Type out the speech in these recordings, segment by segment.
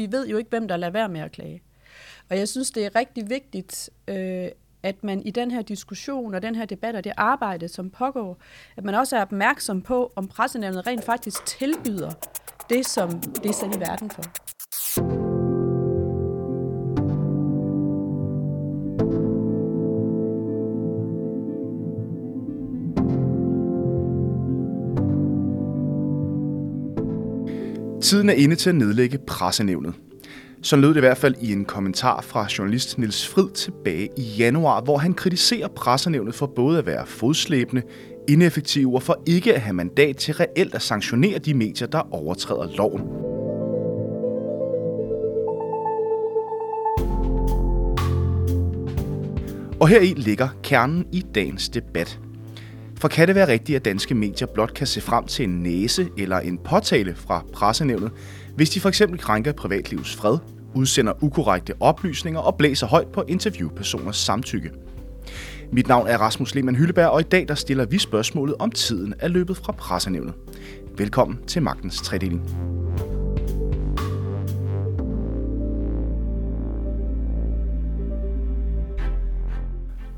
vi ved jo ikke, hvem der lader være med at klage. Og jeg synes, det er rigtig vigtigt, øh, at man i den her diskussion og den her debat og det arbejde, som pågår, at man også er opmærksom på, om pressenævnet rent faktisk tilbyder det, som det er sat i verden for. Tiden er inde til at nedlægge pressenævnet. Så lød det i hvert fald i en kommentar fra journalist Nils Frid tilbage i januar, hvor han kritiserer pressenævnet for både at være fodslæbende, ineffektive og for ikke at have mandat til reelt at sanktionere de medier, der overtræder loven. Og her i ligger kernen i dagens debat. For kan det være rigtigt, at danske medier blot kan se frem til en næse eller en påtale fra pressenævnet, hvis de for eksempel krænker privatlivets fred, udsender ukorrekte oplysninger og blæser højt på interviewpersoners samtykke? Mit navn er Rasmus Lehmann Hylleberg, og i dag der stiller vi spørgsmålet om tiden er løbet fra pressenævnet. Velkommen til Magtens Tredeling.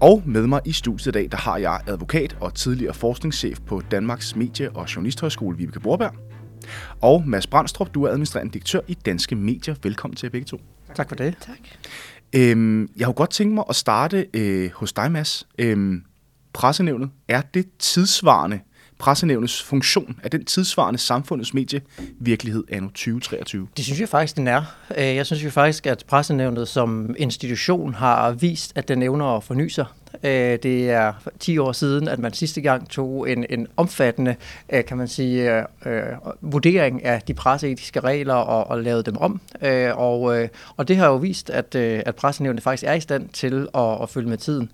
Og med mig i studiet i dag, der har jeg advokat og tidligere forskningschef på Danmarks Medie- og Journalisthøjskole, Vibeke Borberg. Og Mads Brandstrup, du er administrerende direktør i Danske Medier. Velkommen til begge to. Tak for det. Tak. Øhm, jeg har godt tænkt mig at starte øh, hos dig, Mads. Øhm, pressenævnet, er det tidsvarende pressenævnets funktion? Er den tidsvarende samfundets medie virkelighed anno 2023? Det synes jeg faktisk, den er. Øh, jeg synes jo faktisk, at pressenævnet som institution har vist, at den evner at forny sig. Øh, det er 10 år siden, at man sidste gang tog en, en omfattende, øh, kan man sige, øh, vurdering af de presseetiske regler og, og lavede dem om. og, og det har jo vist, at, at pressenævnet faktisk er i stand til at, at følge med tiden.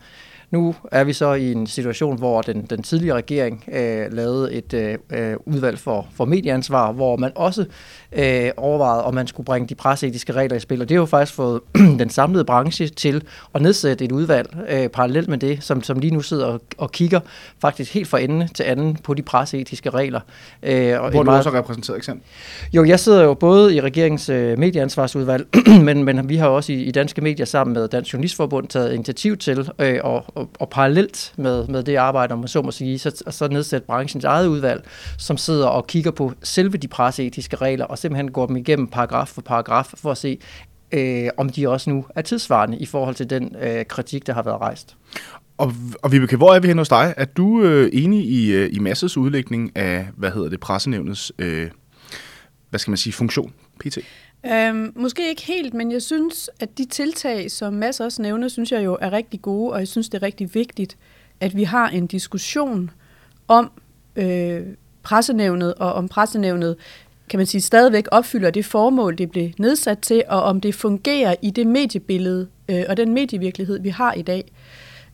Nu er vi så i en situation, hvor den, den tidligere regering øh, lavede et øh, udvalg for, for medieansvar, hvor man også øh, overvejede, om man skulle bringe de presseetiske regler i spil. Og det har jo faktisk fået den samlede branche til at nedsætte et udvalg øh, parallelt med det, som, som lige nu sidder og, og kigger faktisk helt fra ende til anden på de presseetiske regler. Øh, og hvor er du meget... også repræsenteret eksempel? Jo, jeg sidder jo både i regeringens øh, medieansvarsudvalg, men, men vi har også i, i Danske Medier sammen med Dansk Journalistforbund taget initiativ til øh, og, og, og parallelt med, med det arbejde, om man så må sige, så, så nedsætte branchens eget udvalg, som sidder og kigger på selve de presseetiske regler, og simpelthen går dem igennem paragraf for paragraf, for at se, øh, om de også nu er tidsvarende i forhold til den øh, kritik, der har været rejst. Og, og Vibeke, hvor er vi hen hos dig? Er du øh, enig i, øh, i Masses udlægning af, hvad hedder det, pressenævnets, øh, hvad skal man sige, funktion, pt? Øhm, måske ikke helt, men jeg synes, at de tiltag, som Mads også nævner, synes jeg jo er rigtig gode, og jeg synes, det er rigtig vigtigt, at vi har en diskussion om øh, pressenævnet, og om pressenævnet kan man sige, stadigvæk opfylder det formål, det blev nedsat til, og om det fungerer i det mediebillede øh, og den medievirkelighed, vi har i dag.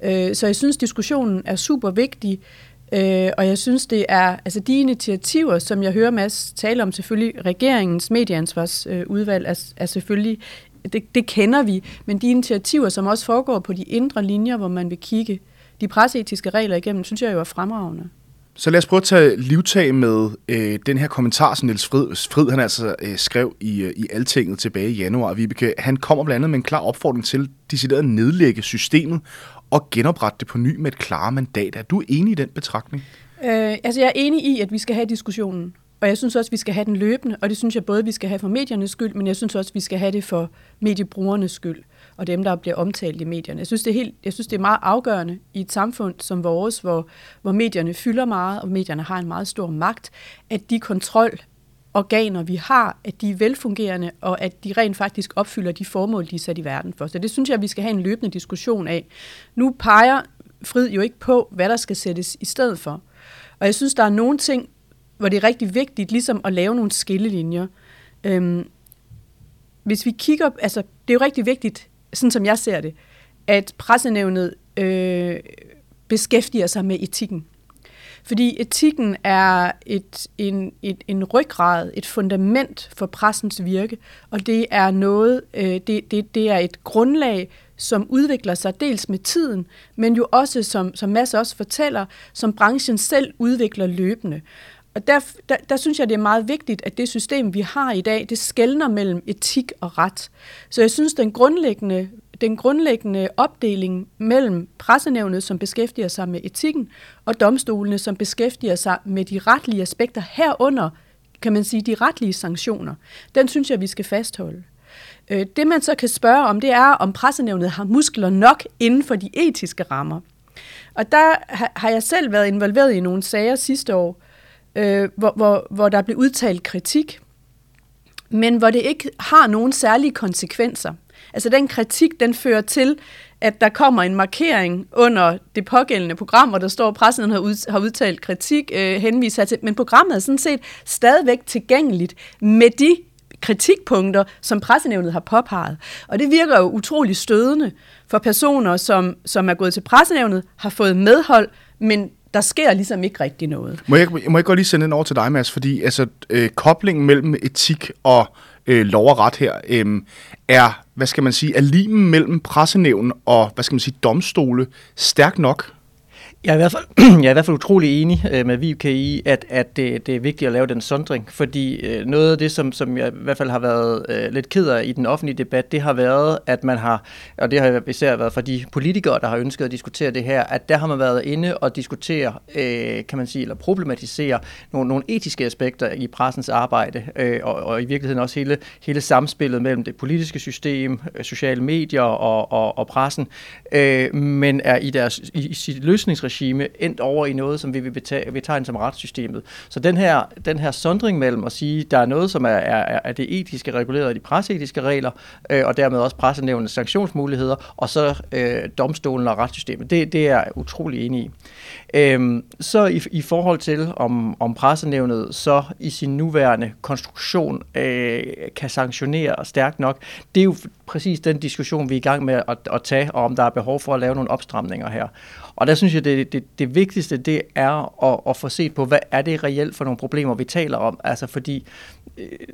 Øh, så jeg synes, diskussionen er super vigtig, øh, og jeg synes, det er altså de initiativer, som jeg hører Mads tale om, selvfølgelig regeringens medieansvarsudvalg er, er selvfølgelig, det, det kender vi, men de initiativer, som også foregår på de indre linjer, hvor man vil kigge de presseetiske regler igennem, synes jeg jo er fremragende. Så lad os prøve at tage livtag med øh, den her kommentar, som Niels Frid, Frid han altså øh, skrev i, øh, i Altinget tilbage i januar. Vibeke, han kommer blandt andet med en klar opfordring til decideret at nedlægge systemet og genoprette det på ny med et klare mandat. Er du enig i den betragtning? Øh, altså jeg er enig i, at vi skal have diskussionen. Og jeg synes også, at vi skal have den løbende, og det synes jeg både, vi skal have for mediernes skyld, men jeg synes også, at vi skal have det for mediebrugernes skyld og dem, der bliver omtalt i medierne. Jeg synes, det er, helt, jeg synes, det er meget afgørende i et samfund som vores, hvor, hvor medierne fylder meget, og medierne har en meget stor magt, at de organer, vi har, at de er velfungerende, og at de rent faktisk opfylder de formål, de er sat i verden for. Så det synes jeg, vi skal have en løbende diskussion af. Nu peger Frid jo ikke på, hvad der skal sættes i stedet for. Og jeg synes, der er nogle ting, hvor det er rigtig vigtigt ligesom at lave nogle skillelinjer. Øhm, hvis vi kigger, altså det er jo rigtig vigtigt, sådan som jeg ser det, at pressenævnet øh, beskæftiger sig med etikken. Fordi etikken er et, en, et, en ryggrad, et fundament for pressens virke, og det er noget, øh, det, det, det er et grundlag, som udvikler sig dels med tiden, men jo også, som, som Mads også fortæller, som branchen selv udvikler løbende. og der, der, der synes jeg, det er meget vigtigt, at det system, vi har i dag, det skældner mellem etik og ret. Så jeg synes, den grundlæggende, den grundlæggende opdeling mellem pressenævnet, som beskæftiger sig med etikken, og domstolene, som beskæftiger sig med de retlige aspekter herunder, kan man sige, de retlige sanktioner, den synes jeg, vi skal fastholde. Øh, det man så kan spørge om, det er, om pressenævnet har muskler nok inden for de etiske rammer. Og der har jeg selv været involveret i nogle sager sidste år, øh, hvor, hvor, hvor der blev udtalt kritik, men hvor det ikke har nogen særlige konsekvenser. Altså den kritik, den fører til, at der kommer en markering under det pågældende program, hvor der står, at pressen har, ud, har udtalt kritik, øh, henviser til, men programmet er sådan set stadigvæk tilgængeligt med de kritikpunkter, som pressenævnet har påpeget. Og det virker jo utrolig stødende for personer, som, som er gået til pressenævnet, har fået medhold, men der sker ligesom ikke rigtig noget. Må jeg, må jeg godt lige sende den over til dig, Mads? Fordi altså, øh, koblingen mellem etik og øh, lov og ret her øh, er, hvad skal man sige, er limen mellem pressenævn og, hvad skal man sige, domstole stærk nok? Jeg er i hvert fald, jeg er i hvert fald utrolig enig øh, med Vibke i, at, at det, det er vigtigt at lave den sondring, fordi øh, noget af det, som, som jeg i hvert fald har været øh, lidt ked af i den offentlige debat, det har været, at man har, og det har især været for de politikere, der har ønsket at diskutere det her, at der har man været inde og diskutere, øh, kan man sige, eller problematisere nogle, nogle etiske aspekter i pressens arbejde, øh, og, og i virkeligheden også hele, hele samspillet mellem det politiske system, øh, sociale medier og, og, og pressen, øh, men er i deres i, i sit løsningsregime regime endt over i noget, som vi vil betegne som retssystemet. Så den her, den her sondring mellem at sige, der er noget, som er, er, er det etiske reguleret af de presseetiske regler, øh, og dermed også pressenævnens sanktionsmuligheder, og så øh, domstolen og retssystemet. Det, det er jeg utrolig enig i. Øhm, så i, i forhold til, om, om pressenævnet så i sin nuværende konstruktion øh, kan sanktionere stærkt nok, det er jo præcis den diskussion, vi er i gang med at, at tage, og om der er behov for at lave nogle opstramninger her. Og der synes jeg, det, det, det vigtigste, det er at, at få set på, hvad er det reelt for nogle problemer, vi taler om. Altså fordi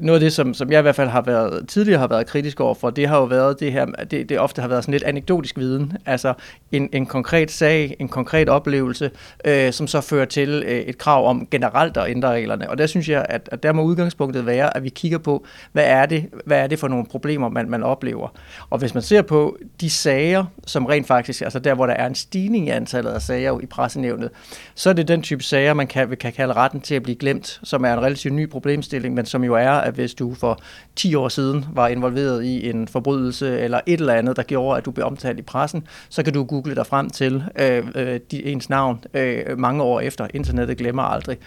noget af det, som, som jeg i hvert fald har været, tidligere har været kritisk over for, det har jo været det her, det, det ofte har været sådan lidt anekdotisk viden. Altså en, en konkret sag, en konkret oplevelse, øh, som så fører til øh, et krav om generelt at ændre reglerne. Og der synes jeg, at, at der må udgangspunktet være, at vi kigger på, hvad er det, hvad er det for nogle problemer, man, man oplever. Og hvis man ser på de sager, som rent faktisk, altså der, hvor der er en stigning i antallet af sager i pressenævnet, så er det den type sager, man kan, kan kalde retten til at blive glemt, som er en relativt ny problemstilling, men som jo er, at hvis du for 10 år siden var involveret i en forbrydelse eller et eller andet, der gjorde, at du blev omtalt i pressen, så kan du google dig frem til øh, øh, ens navn øh, mange år efter. Internettet glemmer aldrig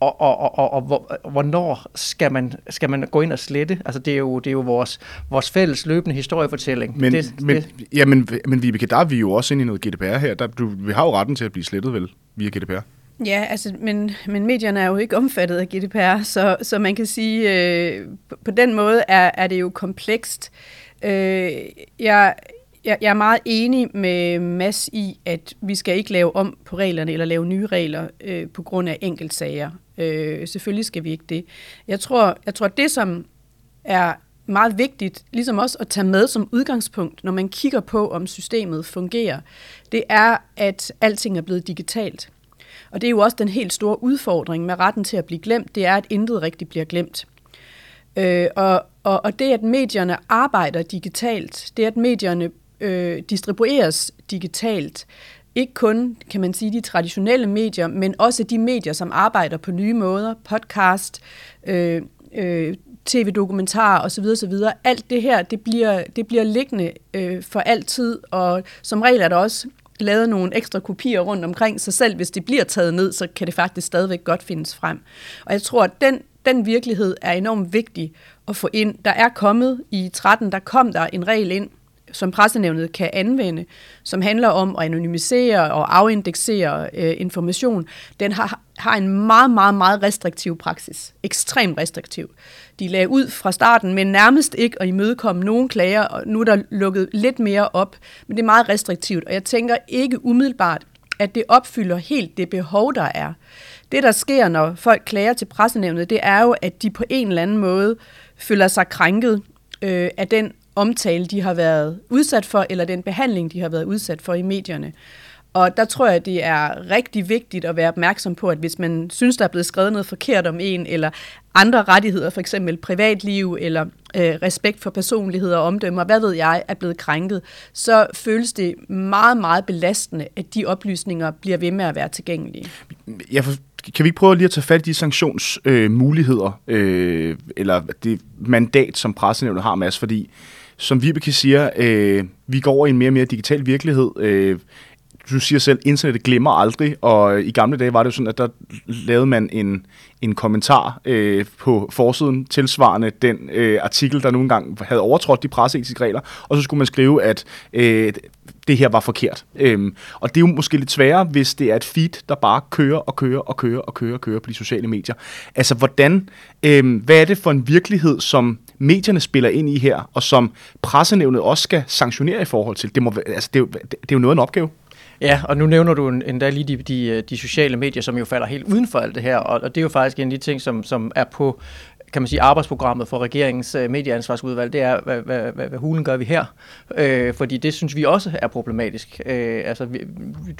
og, og, og, og, og hvornår skal man, skal man gå ind og slette? Altså, det er jo, det er jo vores, vores fælles løbende historiefortælling. Men, det, men, det. Ja, men, men Vibeke, der er vi jo også inde i noget GDPR her. Der, du, vi har jo retten til at blive slettet, vel, via GDPR? Ja, altså, men, men medierne er jo ikke omfattet af GDPR, så, så man kan sige, øh, på, på den måde er, er det jo komplekst. Øh, jeg, jeg, jeg er meget enig med Mads i, at vi skal ikke lave om på reglerne eller lave nye regler øh, på grund af enkeltsager. Øh, selvfølgelig skal vi ikke det. Jeg tror, jeg tror, det, som er meget vigtigt, ligesom også at tage med som udgangspunkt, når man kigger på, om systemet fungerer, det er, at alting er blevet digitalt. Og det er jo også den helt store udfordring med retten til at blive glemt, det er, at intet rigtigt bliver glemt. Øh, og, og, og det, at medierne arbejder digitalt, det, at medierne øh, distribueres digitalt, ikke kun, kan man sige, de traditionelle medier, men også de medier, som arbejder på nye måder, podcast, øh, øh, tv-dokumentarer osv. osv. Alt det her, det bliver, det bliver liggende øh, for altid, og som regel er der også lavet nogle ekstra kopier rundt omkring, så selv hvis det bliver taget ned, så kan det faktisk stadigvæk godt findes frem. Og jeg tror, at den, den virkelighed er enormt vigtig at få ind. Der er kommet i 13, der kom der en regel ind, som pressenævnet kan anvende, som handler om at anonymisere og afindeksere øh, information, den har, har en meget, meget, meget restriktiv praksis. Ekstremt restriktiv. De lagde ud fra starten, men nærmest ikke at imødekomme nogen klager, og nu er der lukket lidt mere op, men det er meget restriktivt, og jeg tænker ikke umiddelbart, at det opfylder helt det behov, der er. Det, der sker, når folk klager til pressenævnet, det er jo, at de på en eller anden måde føler sig krænket øh, af den omtale, de har været udsat for, eller den behandling, de har været udsat for i medierne. Og der tror jeg, det er rigtig vigtigt at være opmærksom på, at hvis man synes, der er blevet skrevet noget forkert om en, eller andre rettigheder, for eksempel privatliv, eller øh, respekt for personlighed og omdømme, og hvad ved jeg, er blevet krænket, så føles det meget, meget belastende, at de oplysninger bliver ved med at være tilgængelige. Jeg for, kan vi ikke prøve lige at tage fat i de sanktionsmuligheder, øh, eller det mandat, som pressenævnet har, Mads, fordi som Vibeke siger, øh, vi går over i en mere og mere digital virkelighed. Øh, du siger selv, internettet glemmer aldrig, og i gamle dage var det jo sådan, at der lavede man en, en kommentar øh, på forsiden tilsvarende den øh, artikel, der nogle gange havde overtrådt de presseetiske regler, og så skulle man skrive, at øh, det her var forkert. Øhm, og det er jo måske lidt sværere, hvis det er et feed, der bare kører og kører og kører og kører og kører på de sociale medier. Altså, hvordan, øhm, hvad er det for en virkelighed, som medierne spiller ind i her, og som pressenævnet også skal sanktionere i forhold til? Det, må, altså, det, er, jo, det er jo noget af en opgave. Ja, og nu nævner du endda lige de, de, de sociale medier, som jo falder helt uden for alt det her, og, og det er jo faktisk en af de ting, som, som er på kan man sige, arbejdsprogrammet for regeringens øh, medieansvarsudvalg, det er, hvad, hvad, hvad, hvad hulen gør vi her? Øh, fordi det synes vi også er problematisk. Øh, altså, vi,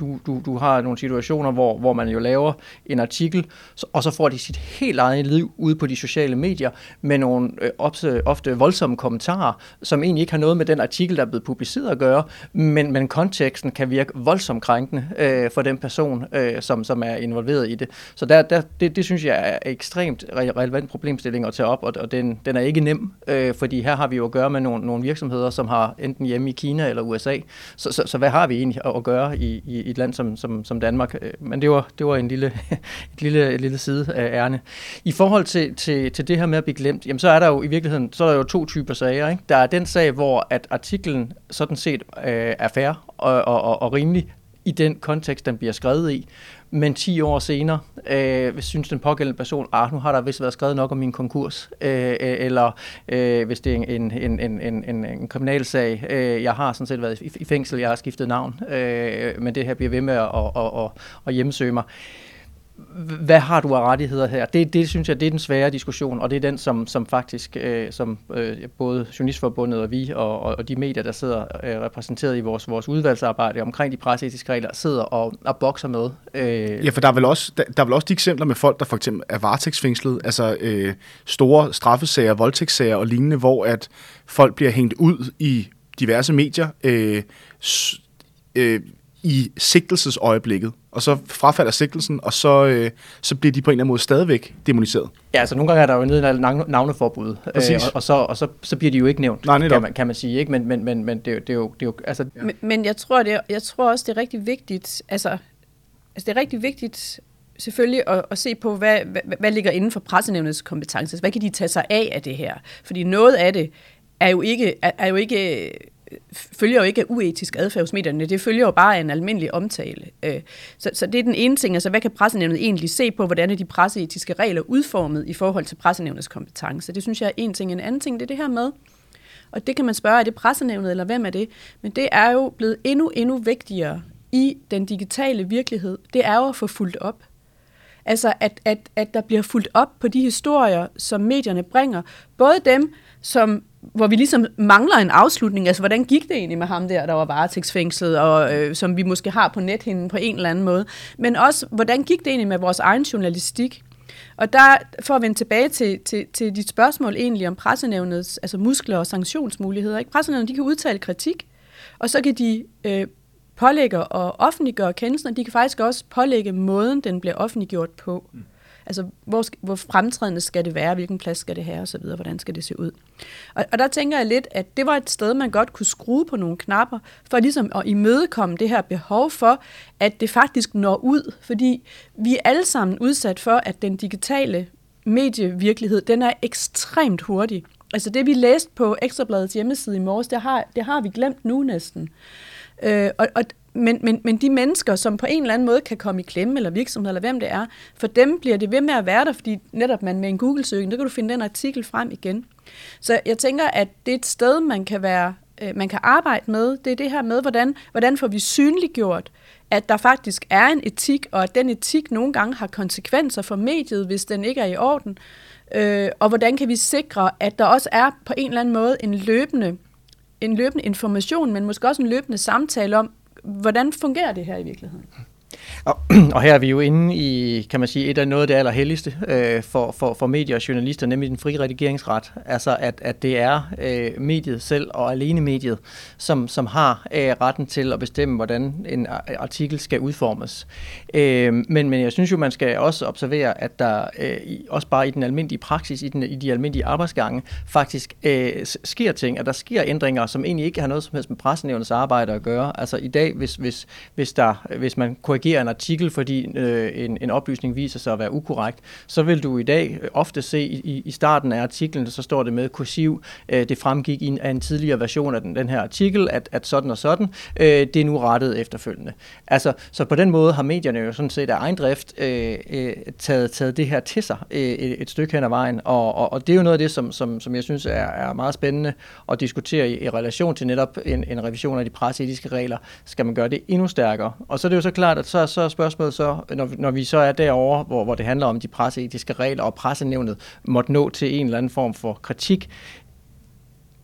du, du, du har nogle situationer, hvor, hvor man jo laver en artikel, og så får de sit helt eget liv ude på de sociale medier, med nogle øh, ofte, ofte voldsomme kommentarer, som egentlig ikke har noget med den artikel, der er blevet publiceret at gøre, men, men konteksten kan virke voldsomt krænkende øh, for den person, øh, som, som er involveret i det. Så der, der, det, det synes jeg er ekstremt relevant problemstilling problemstilling at tage op, og, og den, den er ikke nem, øh, fordi her har vi jo at gøre med nogle, nogle virksomheder, som har enten hjemme i Kina eller USA. Så, så, så hvad har vi egentlig at, gøre i, i, et land som, som, som Danmark? Øh, men det var, det var en lille, et lille, et lille side af ærne. I forhold til, til, til det her med at blive glemt, jamen så er der jo i virkeligheden så er der jo to typer sager. Ikke? Der er den sag, hvor at artiklen sådan set øh, er fair og, og, og, og rimelig i den kontekst, den bliver skrevet i men 10 år senere øh, synes den pågældende person, ah, nu har der vist været skrevet nok om min konkurs, øh, øh, eller øh, hvis det er en, en, en, en, en, en kriminalsag, øh, jeg har sådan set været i, i fængsel, jeg har skiftet navn, øh, men det her bliver ved med at, at, at, at, at hjemmesøge mig hvad har du af rettigheder her? Det, det synes jeg, det er den svære diskussion, og det er den, som, som faktisk, øh, som øh, både Journalistforbundet og vi, og, og, og de medier, der sidder øh, repræsenteret i vores, vores udvalgsarbejde omkring de presseetiske regler, sidder og, og bokser med. Øh. Ja, for der er, vel også, der, der er vel også de eksempler med folk, der for eksempel er varetægtsfængslet, altså øh, store straffesager, voldtægtssager og lignende, hvor at folk bliver hængt ud i diverse medier, øh, øh, i sigtelsesøjeblikket, og så frafalder sigtelsen, og så, øh, så bliver de på en eller anden måde stadigvæk demoniseret. Ja, altså nogle gange er der jo en navneforbud, øh, og, og, så, og så, så bliver de jo ikke nævnt, Nej, kan, man, kan man sige, ikke? Men, men, men, men det, det, er jo, det er jo... Altså... Ja. Men, men jeg, tror, det, jeg tror også, det er rigtig vigtigt, altså, altså det er rigtig vigtigt selvfølgelig at, at se på, hvad, hvad, hvad ligger inden for pressenævnets kompetence. Hvad kan de tage sig af af det her? Fordi noget af det er jo ikke, er, er jo ikke følger jo ikke af uetisk adfærd hos medierne, det følger jo bare af en almindelig omtale. Øh, så, så det er den ene ting, altså hvad kan pressenævnet egentlig se på, hvordan er de presseetiske regler udformet i forhold til pressenævnets kompetence? Det synes jeg er en ting. En anden ting, det er det her med, og det kan man spørge, er det pressenævnet, eller hvem er det? Men det er jo blevet endnu, endnu vigtigere i den digitale virkelighed. Det er jo at få fuldt op. Altså, at, at, at der bliver fuldt op på de historier, som medierne bringer. Både dem, som hvor vi ligesom mangler en afslutning. Altså, hvordan gik det egentlig med ham der, der var varetægtsfængslet, og øh, som vi måske har på nethinden på en eller anden måde. Men også, hvordan gik det egentlig med vores egen journalistik? Og der, for at vende tilbage til, til, til dit spørgsmål egentlig om pressenævnets altså muskler og sanktionsmuligheder. Ikke? Pressenævnet de kan udtale kritik, og så kan de øh, pålægge og offentliggøre kendelsen, og de kan faktisk også pålægge måden, den bliver offentliggjort på. Mm. Altså, hvor, hvor fremtrædende skal det være, hvilken plads skal det have osv., hvordan skal det se ud. Og, og der tænker jeg lidt, at det var et sted, man godt kunne skrue på nogle knapper, for ligesom at imødekomme det her behov for, at det faktisk når ud, fordi vi er alle sammen udsat for, at den digitale medievirkelighed, den er ekstremt hurtig. Altså det, vi læste på Ekstrabladets hjemmeside i morges, det har, det har vi glemt nu næsten. Øh, og, og, men, men, men de mennesker, som på en eller anden måde kan komme i klemme, eller virksomhed, eller hvem det er, for dem bliver det ved med at være der, fordi netop man med en Google-søgning, der kan du finde den artikel frem igen. Så jeg tænker, at det er et sted, man kan være øh, man kan arbejde med, det er det her med, hvordan, hvordan får vi synliggjort, at der faktisk er en etik, og at den etik nogle gange har konsekvenser for mediet, hvis den ikke er i orden. Øh, og hvordan kan vi sikre, at der også er på en eller anden måde en løbende, en løbende information, men måske også en løbende samtale om, hvordan fungerer det her i virkeligheden? Og, og her er vi jo inde i, kan man sige, et af noget af det allerhelligste øh, for, for, for medier og journalister, nemlig den frie redigeringsret. Altså at, at det er øh, mediet selv og alene mediet, som, som har øh, retten til at bestemme, hvordan en artikel skal udformes. Øh, men, men jeg synes jo, man skal også observere, at der øh, også bare i den almindelige praksis, i, den, i de almindelige arbejdsgange, faktisk øh, sker ting, at der sker ændringer, som egentlig ikke har noget som helst med pressenævnets arbejde at gøre. Altså i dag, hvis, hvis, hvis, der, hvis man korrigerer en artikel, fordi øh, en, en oplysning viser sig at være ukorrekt, så vil du i dag øh, ofte se i, i starten af artiklen, så står det med kursiv, øh, det fremgik i en, af en tidligere version af den, den her artikel, at, at sådan og sådan, øh, det er nu rettet efterfølgende. Altså, så på den måde har medierne jo sådan set af egen drift øh, øh, taget, taget det her til sig øh, et, et stykke hen ad vejen, og, og, og det er jo noget af det, som, som, som jeg synes er, er meget spændende at diskutere i, i relation til netop en, en revision af de presseetiske regler. Skal man gøre det endnu stærkere? Og så er det jo så klart, at så, så er spørgsmålet så, når, når vi så er derovre, hvor, hvor det handler om de presseetiske regler, og pressenævnet måtte nå til en eller anden form for kritik,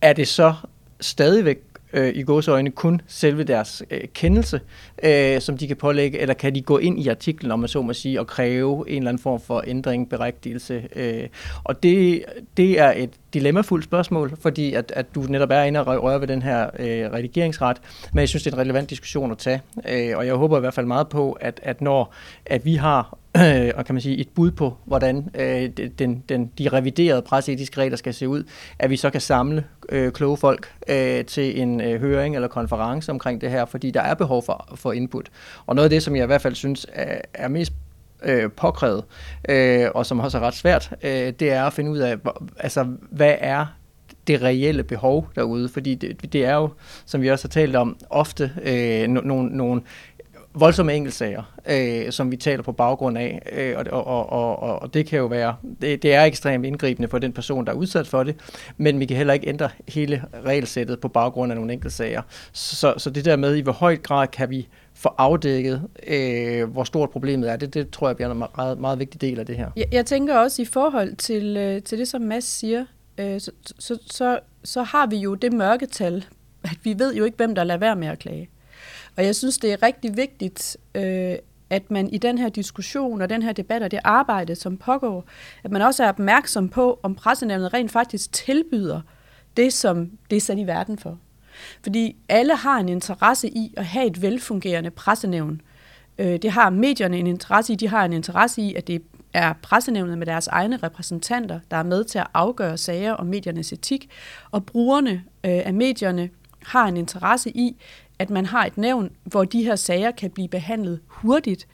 er det så stadigvæk øh, i gåseøjne kun selve deres øh, kendelse, øh, som de kan pålægge, eller kan de gå ind i artiklen, om man så må sige, og kræve en eller anden form for ændring, berigtigelse. Øh, og det, det er et dilemmafuldt spørgsmål, fordi at, at du netop er inde og røre ved den her øh, redigeringsret, men jeg synes, det er en relevant diskussion at tage, øh, og jeg håber i hvert fald meget på, at, at når at vi har øh, og kan man sige, et bud på, hvordan øh, den, den, de reviderede presseetiske regler skal se ud, at vi så kan samle øh, kloge folk øh, til en øh, høring eller konference omkring det her, fordi der er behov for, for input. Og noget af det, som jeg i hvert fald synes er, er mest øh, påkrævet, øh, og som også er ret svært, øh, det er at finde ud af, altså, hvad er det reelle behov derude, fordi det, det er jo, som vi også har talt om, ofte øh, nogle no, voldsomme enkeltsager, øh, som vi taler på baggrund af, øh, og, og, og, og det kan jo være, det, det er ekstremt indgribende for den person, der er udsat for det, men vi kan heller ikke ændre hele regelsættet på baggrund af nogle enkeltsager. Så, så det der med, i hvor høj grad kan vi få afdækket, øh, hvor stort problemet er, det, det tror jeg bliver en meget, meget vigtig del af det her. Jeg, jeg tænker også i forhold til, øh, til det, som Mads siger, øh, så, så, så, så har vi jo det mørketal, at vi ved jo ikke, hvem der lader være med at klage. Og jeg synes, det er rigtig vigtigt, øh, at man i den her diskussion og den her debat og det arbejde, som pågår, at man også er opmærksom på, om pressenævnet rent faktisk tilbyder det, som det er sat i verden for. Fordi alle har en interesse i at have et velfungerende pressenævn. Øh, det har medierne en interesse i. De har en interesse i, at det er pressenævnet med deres egne repræsentanter, der er med til at afgøre sager om mediernes etik. Og brugerne øh, af medierne har en interesse i, at man har et nævn, hvor de her sager kan blive behandlet hurtigt,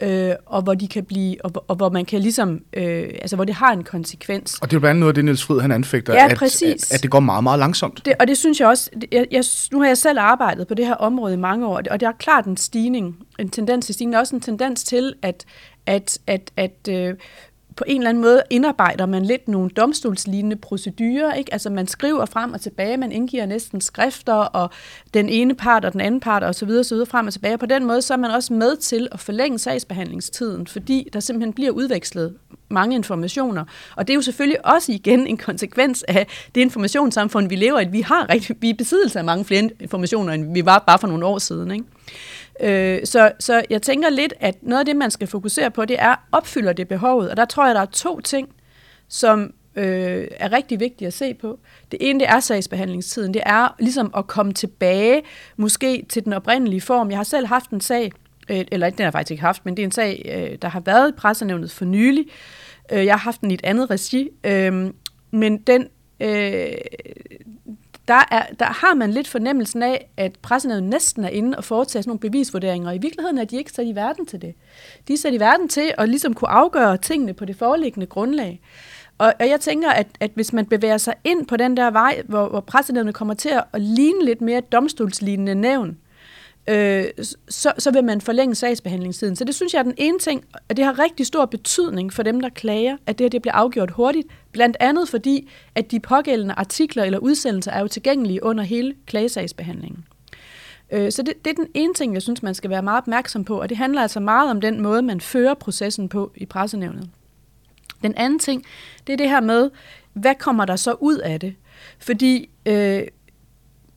øh, og hvor de kan blive, og, og hvor man kan ligesom, øh, altså hvor det har en konsekvens. Og det er jo blandt andet noget af det, Niels Frid han anfægter, ja, at, præcis. at, at det går meget, meget langsomt. Det, og det synes jeg også, jeg, jeg, nu har jeg selv arbejdet på det her område i mange år, og der er klart en stigning, en tendens til stigning, også en tendens til, at, at, at, at øh, på en eller anden måde indarbejder man lidt nogle domstolslignende procedurer. Ikke? Altså man skriver frem og tilbage, man indgiver næsten skrifter, og den ene part og den anden part og så videre, så videre frem og tilbage. På den måde så er man også med til at forlænge sagsbehandlingstiden, fordi der simpelthen bliver udvekslet mange informationer. Og det er jo selvfølgelig også igen en konsekvens af det informationssamfund, vi lever i. Vi har rigtig, vi er besiddelse af mange flere informationer, end vi var bare for nogle år siden. Ikke? Øh, så, så jeg tænker lidt, at noget af det, man skal fokusere på, det er, opfylder det behovet? Og der tror jeg, der er to ting, som øh, er rigtig vigtige at se på. Det ene, det er sagsbehandlingstiden. Det er ligesom at komme tilbage, måske til den oprindelige form. Jeg har selv haft en sag, øh, eller den har jeg faktisk ikke haft, men det er en sag, øh, der har været i pressenævnet for nylig. Øh, jeg har haft den i et andet regi, øh, men den, øh, der, er, der har man lidt fornemmelsen af, at pressenævnet næsten er inde og foretage sådan nogle bevisvurderinger, og i virkeligheden er de ikke sat i verden til det. De er sat i verden til at ligesom kunne afgøre tingene på det foreliggende grundlag. Og, og jeg tænker, at, at hvis man bevæger sig ind på den der vej, hvor, hvor pressenævnet kommer til at ligne lidt mere domstolslignende nævn, øh, så, så vil man forlænge sagsbehandlingstiden. Så det synes jeg er den ene ting, og det har rigtig stor betydning for dem, der klager, at det her det bliver afgjort hurtigt. Blandt andet fordi, at de pågældende artikler eller udsendelser er jo tilgængelige under hele klagesagsbehandlingen. Øh, så det, det er den ene ting, jeg synes, man skal være meget opmærksom på, og det handler altså meget om den måde, man fører processen på i pressenævnet. Den anden ting, det er det her med, hvad kommer der så ud af det? Fordi øh,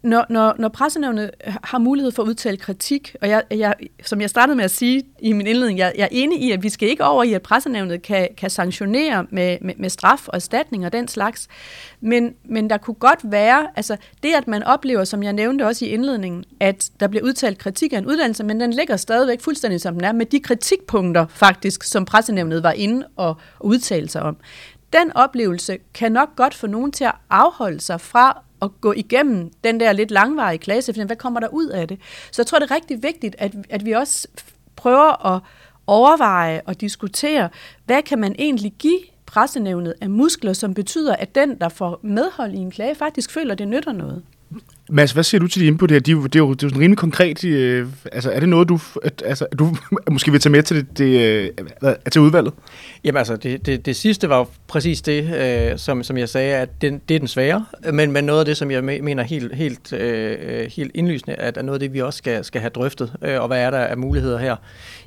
når, når, når pressenævnet har mulighed for at udtale kritik, og jeg, jeg, som jeg startede med at sige i min indledning, jeg, jeg er enig i, at vi skal ikke over i, at pressenævnet kan, kan sanktionere med, med, med straf og erstatning og den slags, men, men der kunne godt være, altså det, at man oplever, som jeg nævnte også i indledningen, at der bliver udtalt kritik af en uddannelse, men den ligger stadigvæk fuldstændig som den er, med de kritikpunkter faktisk, som pressenævnet var inde og, og udtale sig om. Den oplevelse kan nok godt få nogen til at afholde sig fra at gå igennem den der lidt langvarige klasse, hvad kommer der ud af det? Så jeg tror, det er rigtig vigtigt, at, at vi også prøver at overveje og diskutere, hvad kan man egentlig give pressenævnet af muskler, som betyder, at den, der får medhold i en klage, faktisk føler, at det nytter noget. Mads, hvad siger du til de input her? Det er jo, det er jo, det er jo sådan rimelig konkret. Øh, altså, er det noget, du, at, altså, du måske vil tage med til, det, det, øh, til udvalget? Jamen altså, det, det, det sidste var jo præcis det, øh, som, som jeg sagde, at det, det er den svære, men, men noget af det, som jeg mener helt, helt, øh, øh helt indlysende, at er noget af det, vi også skal, skal have drøftet, øh, og hvad er der af muligheder her.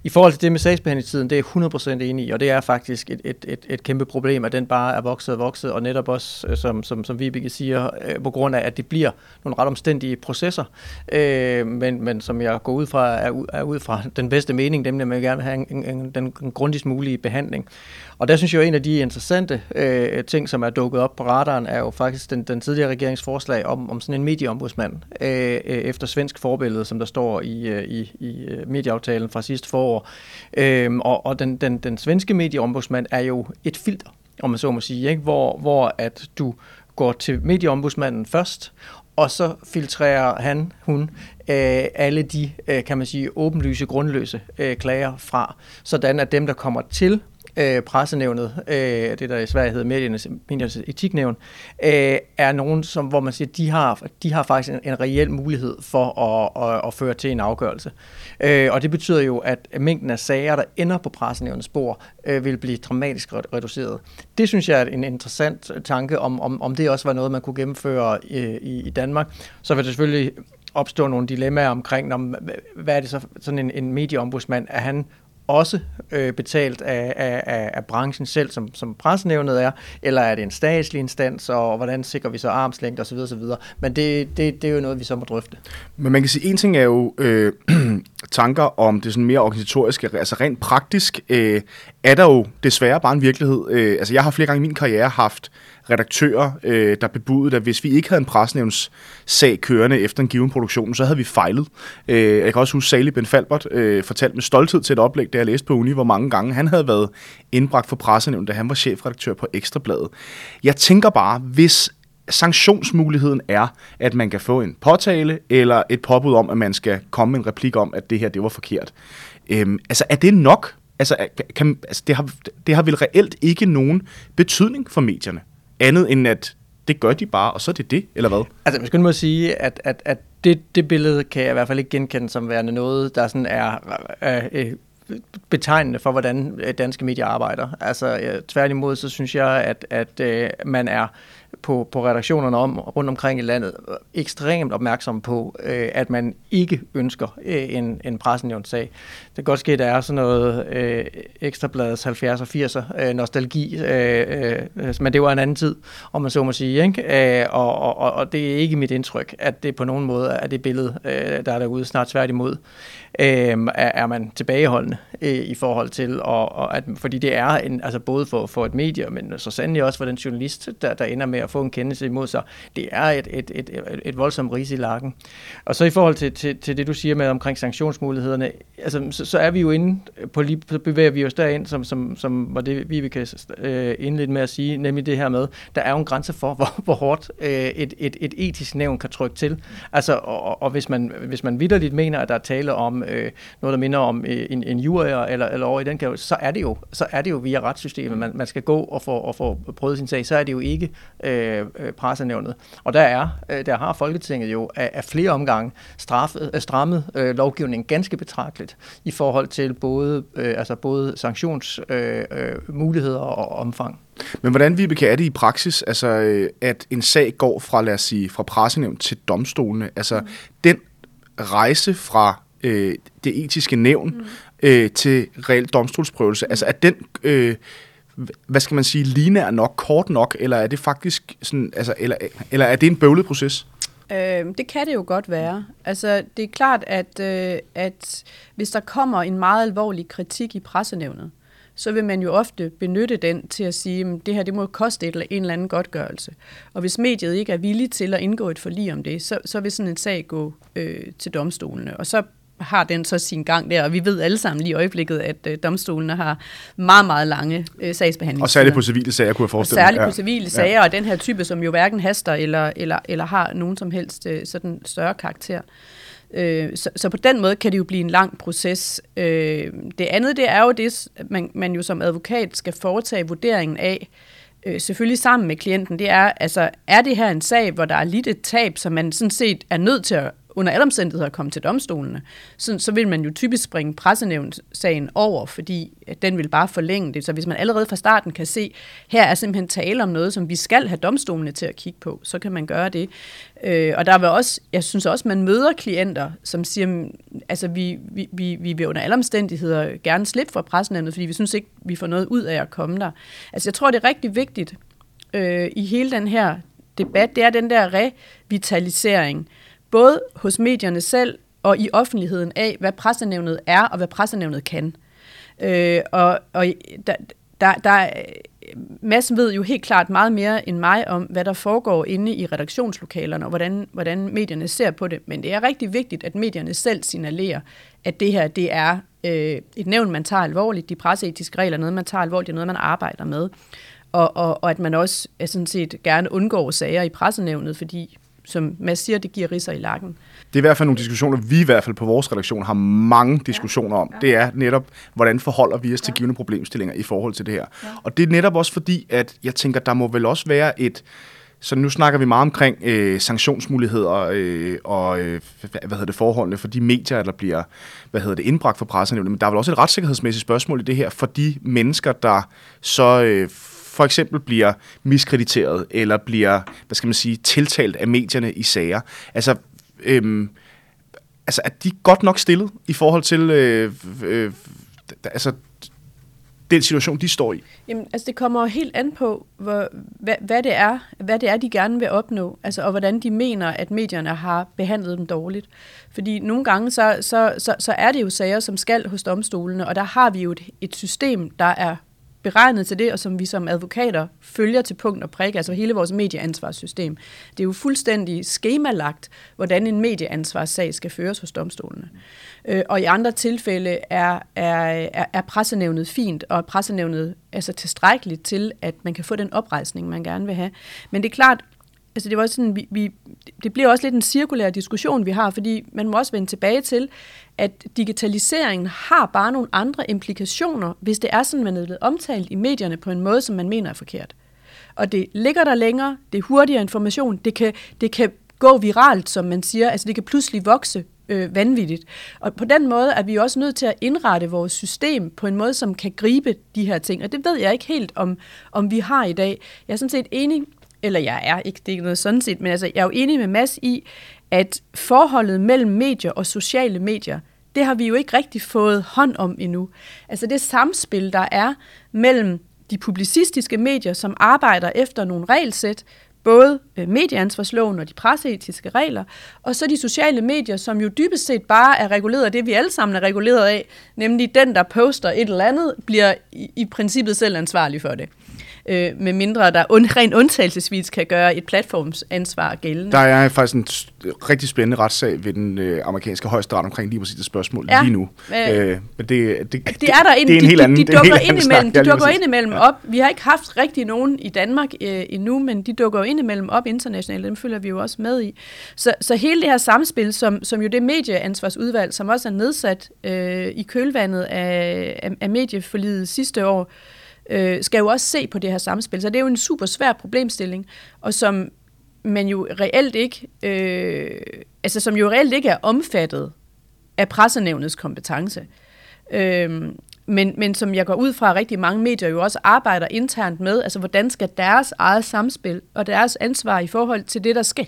I forhold til det med sagsbehandlingstiden, det er jeg 100% enig i, og det er faktisk et, et, et, et kæmpe problem, at den bare er vokset og vokset, og netop også, øh, som, som, som Vibeke siger, øh, på grund af, at det bliver nogle ret omstændige processer, øh, men, men som jeg går ud fra, er, er ud fra den bedste mening, nemlig at man gerne vil have en, en, den grundigst mulige behandling. Og der synes jeg jo, en af de interessante øh, ting, som er dukket op på radaren, er jo faktisk den, den tidligere regeringsforslag om, om sådan en medieombudsmand, øh, øh, efter svensk forbillede, som der står i, i, i medieaftalen fra sidste forår. Øh, og og den, den, den svenske medieombudsmand er jo et filter, om man så må sige, ikke? Hvor, hvor at du går til medieombudsmanden først, og så filtrerer han, hun, øh, alle de, øh, kan man sige, åbenlyse, grundløse øh, klager fra, sådan at dem, der kommer til øh, pressenævnet, øh, det der i Sverige hedder mediernes, mediernes etiknævn, øh, er nogen, som, hvor man siger, de har, de har faktisk en, en reel mulighed for at, at, at føre til en afgørelse. Øh, og det betyder jo, at mængden af sager, der ender på pressenævnets spor, øh, vil blive dramatisk reduceret. Det synes jeg er en interessant tanke, om, om, om det også var noget, man kunne gennemføre øh, i, i Danmark. Så vil det selvfølgelig opstå nogle dilemmaer omkring, om, hvad er det så sådan en, en medieombudsmand, er han også øh, betalt af, af, af branchen selv, som, som pressenævnet er, eller er det en statslig instans, og hvordan sikrer vi så armslængde osv. osv. Men det, det, det er jo noget, vi så må drøfte. Men man kan sige, en ting er jo øh, tanker om det sådan mere organisatoriske, altså rent praktisk øh, er der jo desværre bare en virkelighed. Øh, altså jeg har flere gange i min karriere haft redaktører, øh, der bebudede, at hvis vi ikke havde en presnævnssag kørende efter en given produktion, så havde vi fejlet. Øh, jeg kan også huske, Sally Ben Falbert øh, fortalte med stolthed til et oplæg, da jeg læste på Uni, hvor mange gange han havde været indbragt for pressenævn, da han var chefredaktør på Ekstrabladet. Jeg tænker bare, hvis sanktionsmuligheden er, at man kan få en påtale eller et påbud om, at man skal komme med en replik om, at det her det var forkert. Øhm, altså er det nok? Altså, kan, altså det, har, det har vel reelt ikke nogen betydning for medierne? Andet end at det gør de bare, og så er det det, eller hvad? Altså, man skal må sige, at, at, at det, det billede kan jeg i hvert fald ikke genkende som værende noget, der sådan er øh, øh, betegnende for, hvordan øh, danske medier arbejder. Altså, øh, tværtimod, så synes jeg, at, at øh, man er på, på redaktionerne om, rundt omkring i landet ekstremt opmærksom på, øh, at man ikke ønsker øh, en, en pressenævnt sag kan godt ske, at der er sådan noget øh, ekstrabladets 70'er og 80'er øh, nostalgi, øh, øh, men det var en anden tid, om man så må sige. Ikke? Øh, og, og, og det er ikke mit indtryk, at det på nogen måde er det billede, øh, der er derude snart tværtimod øh, er, er man tilbageholdende øh, i forhold til, og, og at, fordi det er en, altså både for, for et medie, men så sandelig også for den journalist, der, der ender med at få en kendelse imod sig. Det er et, et, et, et, et voldsomt ris i lakken. Og så i forhold til, til, til det, du siger med omkring sanktionsmulighederne, altså, så, så er vi jo inde på lige, så bevæger vi os derind, som, som, som var det, vi kan øh, indlede med at sige, nemlig det her med, der er jo en grænse for, hvor, hvor hårdt øh, et, et, et etisk nævn kan trykke til. Altså, og, og hvis man, hvis man vidderligt mener, at der er tale om øh, noget, der minder om øh, en, en jury eller, eller over i den gave, så er det jo, så er det jo via retssystemet, man, man skal gå og få, og få prøvet sin sag. Så er det jo ikke øh, øh pressenævnet. Og der er, øh, der har Folketinget jo af, af flere omgange straffet, øh, strammet øh, lovgivningen ganske betragteligt i forhold til både, øh, altså både sanktionsmuligheder øh, øh, og omfang. Men hvordan, vi er det i praksis, altså, øh, at en sag går fra, lad os sige, fra pressenævn til domstolene? Altså, mm. den rejse fra øh, det etiske nævn mm. øh, til reel domstolsprøvelse, mm. altså at den... Øh, hvad skal man sige, linær nok, kort nok, eller er det faktisk sådan, altså, eller, eller er det en bøvlet proces? Øh, det kan det jo godt være. Altså, det er klart, at, øh, at hvis der kommer en meget alvorlig kritik i pressenævnet, så vil man jo ofte benytte den til at sige, at det her det må koste et eller en eller anden godtgørelse. Og hvis mediet ikke er villig til at indgå et forlig om det, så, så vil sådan en sag gå øh, til domstolene. Og så har den så sin gang der, og vi ved alle sammen lige i øjeblikket, at øh, domstolene har meget, meget lange øh, sagsbehandlinger. Og særligt på civile sager, kunne jeg forestille mig. Særligt på civile sager, ja. og den her type, som jo hverken haster eller, eller, eller har nogen som helst øh, sådan større karakter. Øh, så, så på den måde kan det jo blive en lang proces. Øh, det andet, det er jo det, man, man jo som advokat skal foretage vurderingen af, øh, selvfølgelig sammen med klienten, det er, altså, er det her en sag, hvor der er lidt et tab, som man sådan set er nødt til at under alle omstændigheder komme til domstolene, så, så vil man jo typisk springe pressenævnssagen over, fordi at den vil bare forlænge det. Så hvis man allerede fra starten kan se, her er simpelthen tale om noget, som vi skal have domstolene til at kigge på, så kan man gøre det. Øh, og der vil også, jeg synes også, man møder klienter, som siger, mm, altså vi, vi, vi, vi vil under alle omstændigheder gerne slippe fra pressenævnet, fordi vi synes ikke, vi får noget ud af at komme der. Altså jeg tror, det er rigtig vigtigt øh, i hele den her debat, det er den der revitalisering, både hos medierne selv og i offentligheden af, hvad pressenævnet er og hvad pressenævnet kan. Øh, og og der, der, der, Mads ved jo helt klart meget mere end mig om, hvad der foregår inde i redaktionslokalerne, og hvordan, hvordan medierne ser på det. Men det er rigtig vigtigt, at medierne selv signalerer, at det her det er øh, et nævn, man tager alvorligt. De presseetiske regler er noget, man tager alvorligt. Det er noget, man arbejder med. Og, og, og at man også er sådan set gerne undgår sager i pressenævnet, fordi som Mads siger, det giver risser i lakken. Det er i hvert fald nogle diskussioner, vi i hvert fald på vores redaktion har mange diskussioner om. Det er netop, hvordan forholder vi os til givende problemstillinger i forhold til det her. Og det er netop også fordi, at jeg tænker, der må vel også være et, så nu snakker vi meget omkring øh, sanktionsmuligheder øh, og øh, hvad hedder det, forholdene for de medier, der bliver hvad hedder det, indbragt for pressen. Men der er vel også et retssikkerhedsmæssigt spørgsmål i det her for de mennesker, der så øh, for eksempel bliver miskrediteret, eller bliver, hvad skal man sige, tiltalt af medierne i sager. Altså, øhm, altså er de godt nok stillet i forhold til, øh, øh, altså, den situation, de står i? Jamen, altså det kommer helt an på, hvor, hvad, hvad, det er, hvad det er, de gerne vil opnå, altså, og hvordan de mener, at medierne har behandlet dem dårligt. Fordi nogle gange, så, så, så, så er det jo sager, som skal hos domstolene, og der har vi jo et, et system, der er beregnet til det, og som vi som advokater følger til punkt og prik, altså hele vores medieansvarssystem. Det er jo fuldstændig skemalagt, hvordan en medieansvarssag skal føres hos domstolene. Øh, og i andre tilfælde er, er, er, er pressenævnet fint, og er pressenævnet altså tilstrækkeligt til, at man kan få den oprejsning, man gerne vil have. Men det er klart, altså det var sådan, vi, vi, det bliver også lidt en cirkulær diskussion, vi har, fordi man må også vende tilbage til, at digitaliseringen har bare nogle andre implikationer, hvis det er sådan, man er blevet omtalt i medierne på en måde, som man mener er forkert. Og det ligger der længere, det er hurtigere information, det kan, det kan gå viralt, som man siger, altså det kan pludselig vokse øh, vanvittigt. Og på den måde er vi også nødt til at indrette vores system på en måde, som kan gribe de her ting. Og det ved jeg ikke helt, om, om vi har i dag. Jeg er sådan set enig eller jeg er ikke, det er ikke noget sådan set, men altså, jeg er jo enig med Mads i, at forholdet mellem medier og sociale medier, det har vi jo ikke rigtig fået hånd om endnu. Altså det samspil, der er mellem de publicistiske medier, som arbejder efter nogle regelsæt, både øh, medieansvarsloven og de presseetiske regler, og så de sociale medier, som jo dybest set bare er reguleret af det, vi alle sammen er reguleret af, nemlig den, der poster et eller andet, bliver i, i princippet selv ansvarlig for det øh, med mindre der und, rent undtagelsesvis kan gøre et platformsansvar gældende. Der er faktisk en rigtig spændende retssag ved den øh, amerikanske højesteret omkring lige præcis det spørgsmål ja, lige nu. Øh, øh, men det, det, det, det er der ind, det er en de, helt anden, de, de dukker ind imellem, de dukker ind imellem op. Vi har ikke haft rigtig nogen i Danmark øh, endnu, men de dukker jo ind imellem op internationalt, dem følger vi jo også med i. Så, så hele det her samspil, som, som jo det medieansvarsudvalg, som også er nedsat øh, i kølvandet af, af, af medieforlidet sidste år, øh, øh, skal jo også se på det her samspil. Så det er jo en super svær problemstilling, og som man jo reelt ikke, øh, altså som jo reelt ikke er omfattet af pressenævnets kompetence. Øh, men, men som jeg går ud fra, at rigtig mange medier jo også arbejder internt med, altså hvordan skal deres eget samspil og deres ansvar i forhold til det, der sker,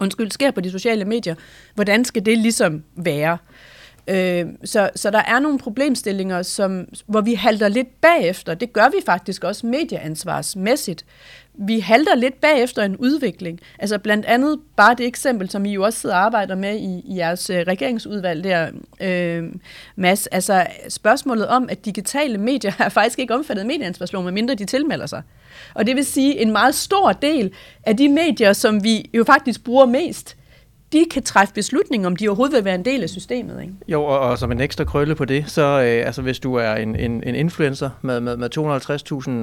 undskyld, sker på de sociale medier, hvordan skal det ligesom være? Øh, Øh, så, så der er nogle problemstillinger, som, hvor vi halter lidt bagefter. Det gør vi faktisk også medieansvarsmæssigt. Vi halter lidt bagefter en udvikling. Altså blandt andet bare det eksempel, som I jo også sidder og arbejder med i, i jeres øh, regeringsudvalg der, øh, Mads. Altså spørgsmålet om, at digitale medier er faktisk ikke omfattet af medieansvarsloven, medmindre de tilmelder sig. Og det vil sige, en meget stor del af de medier, som vi jo faktisk bruger mest, de kan træffe beslutning, om de overhovedet vil være en del af systemet. Ikke? Jo, og, og som en ekstra krølle på det, så øh, altså, hvis du er en, en, en influencer med, med, med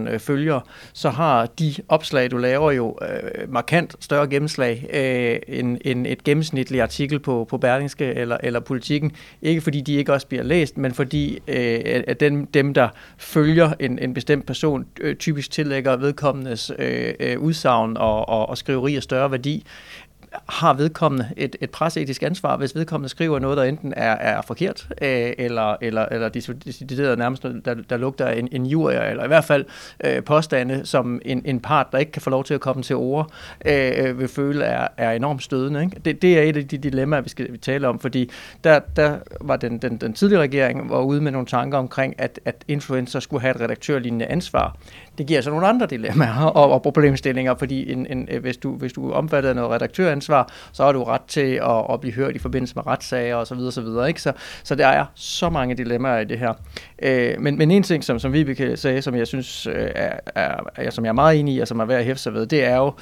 250.000 øh, følgere, så har de opslag, du laver jo øh, markant større gennemslag øh, end, end et gennemsnitligt artikel på, på Berlingske eller, eller Politikken. Ikke fordi de ikke også bliver læst, men fordi øh, at dem, dem, der følger en, en bestemt person, øh, typisk tillægger vedkommendes øh, øh, udsagn og, og, og skriverier større værdi har vedkommende et, et presseetisk ansvar, hvis vedkommende skriver noget, der enten er, er forkert, øh, eller, eller, eller decideret nærmest, der, der lugter en, en jurier, eller i hvert fald øh, påstande, som en, en part, der ikke kan få lov til at komme til ord, øh, vil føle er, er enormt stødende. Ikke? Det, det er et af de dilemmaer, vi skal vi tale om, fordi der, der var den, den, den tidligere regering var ude med nogle tanker omkring, at, at influencer skulle have et redaktørlignende ansvar det giver så nogle andre dilemmaer og, og problemstillinger, fordi en, en, øh, hvis, du, hvis du omfatter noget redaktøransvar, så har du ret til at, at blive hørt i forbindelse med retssager osv. Så, videre, så, videre, ikke? Så, så der er så mange dilemmaer i det her. Øh, men, men en ting, som, som Vibeke sagde, som jeg synes øh, er, er, er, som jeg er meget enig i, og som er værd at hæfte sig ved, det er jo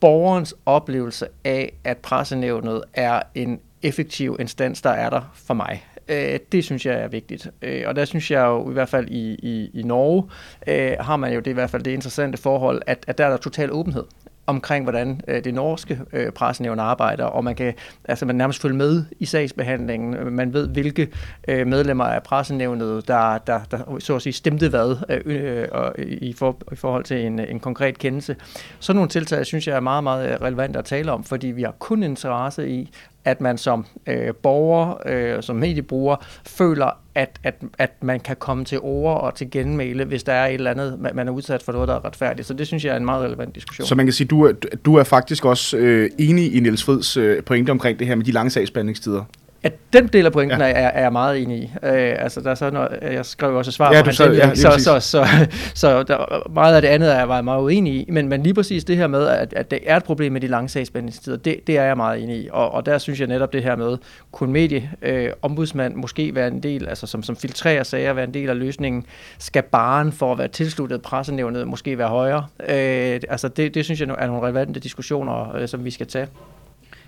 borgerens oplevelse af, at pressenævnet er en effektiv instans, der er der for mig. Øh, det synes jeg er vigtigt. Øh, og der synes jeg jo i hvert fald i, i, i Norge, øh, har man jo det i hvert fald det interessante forhold, at, at der er der total åbenhed omkring, hvordan øh, det norske øh, pressenævn arbejder, og man kan altså man nærmest følge med i sagsbehandlingen. Man ved, hvilke øh, medlemmer af pressenævnet, der, der, der så at sige stemte hvad øh, øh, i, for, i forhold til en, en konkret kendelse. Sådan nogle tiltag synes jeg er meget, meget øh, relevant at tale om, fordi vi har kun interesse i, at man som øh, borger, øh, som mediebruger, føler, at, at, at man kan komme til ord og til genmæle, hvis der er et eller andet, man er udsat for noget, der er retfærdigt. Så det synes jeg er en meget relevant diskussion. Så man kan sige, du er, du er faktisk også øh, enig i Niels Frids øh, pointe omkring det her med de lange sagsbehandlingstider? At den del af pointen ja. er, er jeg meget enig i. Øh, altså, der er så noget, jeg skrev også svar ja, på så, ja, så, så, så, så, så der, meget af det andet er jeg meget uenig i, men, men lige præcis det her med, at, at det er et problem med de lange sagsbehandlingstider, det, det er jeg meget enig i, og, og der synes jeg netop det her med, kunne medie, øh, ombudsmand måske være en del, altså som, som filtrerer sager, være en del af løsningen, skal baren for at være tilsluttet pressenævnet måske være højere? Øh, altså det, det synes jeg er nogle relevante diskussioner, øh, som vi skal tage.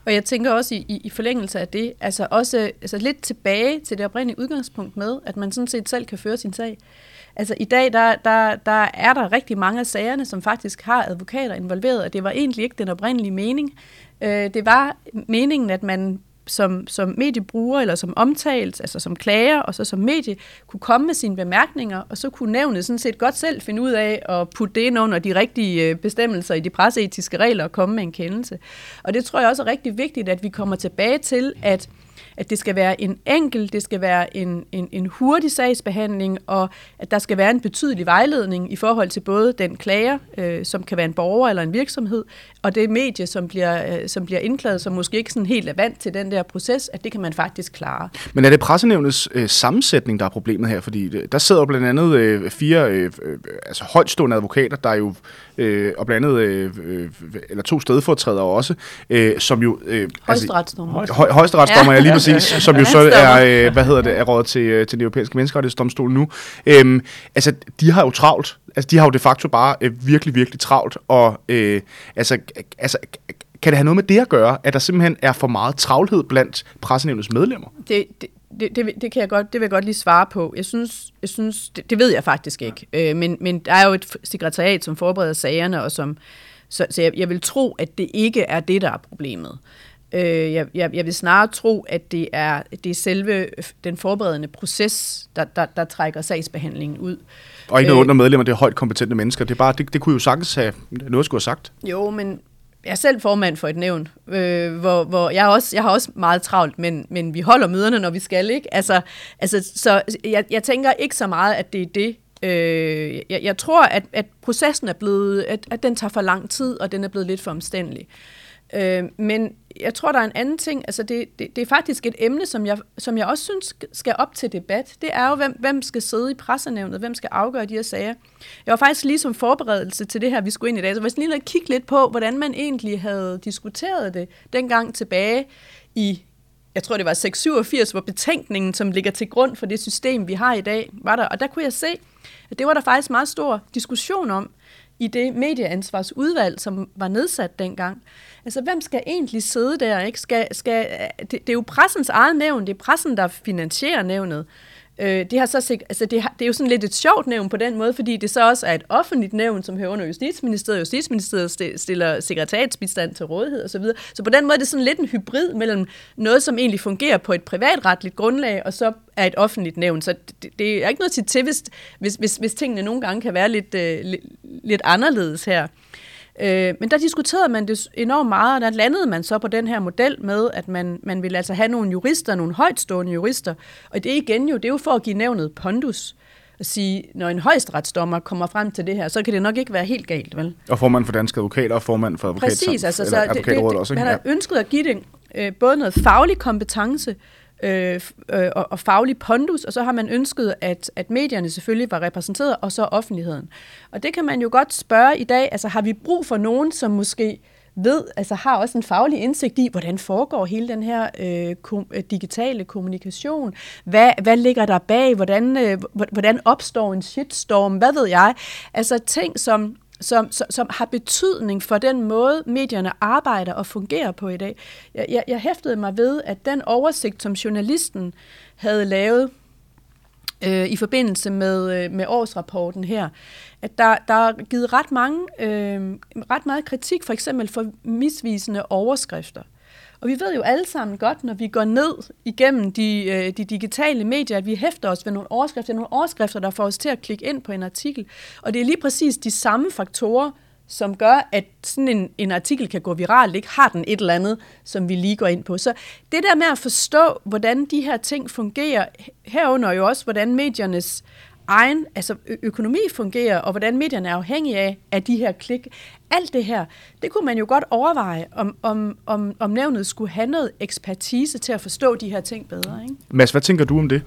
Og jeg tænker også i, i, i forlængelse af det, altså også altså lidt tilbage til det oprindelige udgangspunkt med, at man sådan set selv kan føre sin sag. Altså i dag, der, der, der er der rigtig mange af sagerne, som faktisk har advokater involveret, og det var egentlig ikke den oprindelige mening. Øh, det var meningen, at man som, som mediebruger eller som omtalt, altså som klager og så som medie, kunne komme med sine bemærkninger, og så kunne nævnet sådan set godt selv finde ud af at putte det ind under de rigtige øh, bestemmelser i de presseetiske regler og komme med en kendelse. Og det tror jeg også er rigtig vigtigt, at vi kommer tilbage til, at at det skal være en enkel, det skal være en, en, en hurtig sagsbehandling, og at der skal være en betydelig vejledning i forhold til både den klager, øh, som kan være en borger eller en virksomhed, og det medie, som bliver, øh, som bliver indklaget, som måske ikke sådan helt er vant til den der proces, at det kan man faktisk klare. Men er det pressenævnets øh, sammensætning, der er problemet her? Fordi øh, der sidder blandt andet øh, fire øh, øh, altså højtstående advokater, der er jo øh, og blandt andet øh, øh, eller to stedfortrædere også, øh, som jo... Øh, højesteretsdommer. Altså, høj, højesteretsdommer, ja. ja, lige præcis, som jo så er, øh, hvad hedder det, er rådet til, øh, til den europæiske menneskerettighedsdomstol nu. Øh, altså, de har jo travlt. Altså, de har jo de facto bare øh, virkelig, virkelig travlt, og øh, altså, altså kan det have noget med det at gøre, at der simpelthen er for meget travlhed blandt pressenævnets medlemmer? Det, det, det, det, det, kan jeg godt, det vil jeg godt lige svare på. Jeg synes, jeg synes det, det ved jeg faktisk ikke. Øh, men, men der er jo et sekretariat, som forbereder sagerne, og som, så, så jeg, jeg vil tro, at det ikke er det, der er problemet. Øh, jeg, jeg, jeg vil snarere tro, at det er, det er selve den forberedende proces, der, der, der trækker sagsbehandlingen ud. Og ikke noget øh, under medlemmer, det er højt kompetente mennesker. Det, er bare, det, det kunne jo sagtens have noget skulle have sagt. Jo, men, jeg er selv formand for et nævn, øh, hvor, hvor jeg, også, jeg har også meget travlt, men, men vi holder møderne, når vi skal. ikke. Altså, altså, så jeg, jeg tænker ikke så meget, at det er det. Øh, jeg, jeg tror, at, at processen er blevet, at, at den tager for lang tid, og den er blevet lidt for omstændelig. Øh, men jeg tror, der er en anden ting. Altså, det, det, det er faktisk et emne, som jeg, som jeg også synes skal op til debat. Det er jo, hvem, hvem skal sidde i pressenævnet, hvem skal afgøre de her sager. Jeg var faktisk lige som forberedelse til det her, vi skulle ind i dag, så jeg lige at kigge lidt på, hvordan man egentlig havde diskuteret det dengang tilbage i jeg tror det var 687, hvor betænkningen, som ligger til grund for det system, vi har i dag, var der. Og der kunne jeg se, at det var der faktisk meget stor diskussion om i det medieansvarsudvalg, som var nedsat dengang. Altså, hvem skal egentlig sidde der? Ikke? Skal, skal, det, det er jo pressens eget nævn, det er pressen, der finansierer nævnet. Øh, det, har så, altså det, har, det er jo sådan lidt et sjovt nævn på den måde, fordi det så også er et offentligt nævn, som hører under Justitsministeriet. Justitsministeriet stiller sekretariatsbistand til rådighed osv. Så, så på den måde er det sådan lidt en hybrid mellem noget, som egentlig fungerer på et privatretligt grundlag, og så er et offentligt nævn. Så det, det er ikke noget til til, hvis, hvis, hvis, hvis tingene nogle gange kan være lidt, øh, lidt, lidt anderledes her. Øh, men der diskuterede man det enormt meget, og der landede man så på den her model med, at man, man ville altså have nogle jurister, nogle højtstående jurister. Og det igen jo, det er jo for at give nævnet pondus at sige, når en højesteretsdommer kommer frem til det her, så kan det nok ikke være helt galt, vel? Og formand for danske advokater og formand for advokat, Præcis, altså, så det, det, det, også, ikke? man har ønsket at give det øh, både noget faglig kompetence, øh, øh, og, og faglig pondus, og så har man ønsket, at, at medierne selvfølgelig var repræsenteret, og så offentligheden. Og det kan man jo godt spørge i dag, altså har vi brug for nogen, som måske ved, altså har også en faglig indsigt i, hvordan foregår hele den her øh, kom, øh, digitale kommunikation. Hvad, hvad ligger der bag? Hvordan, øh, hvordan opstår en shitstorm? Hvad ved jeg? Altså ting, som som, som, som har betydning for den måde, medierne arbejder og fungerer på i dag. Jeg, jeg, jeg hæftede mig ved, at den oversigt, som journalisten havde lavet øh, i forbindelse med, øh, med årsrapporten her, at der, der er givet ret, mange, øh, ret meget kritik, for eksempel for misvisende overskrifter. Og vi ved jo alle sammen godt, når vi går ned igennem de, øh, de digitale medier, at vi hæfter os ved nogle overskrifter, nogle overskrifter, der får os til at klikke ind på en artikel. Og det er lige præcis de samme faktorer, som gør, at sådan en, en artikel kan gå viralt, ikke har den et eller andet, som vi lige går ind på. Så det der med at forstå, hvordan de her ting fungerer, herunder jo også, hvordan mediernes egen altså økonomi fungerer, og hvordan medierne er afhængige af, af de her klik. Alt det her, det kunne man jo godt overveje, om, om, om, om nævnet skulle have noget ekspertise til at forstå de her ting bedre. Ikke? Mads, hvad tænker du om det?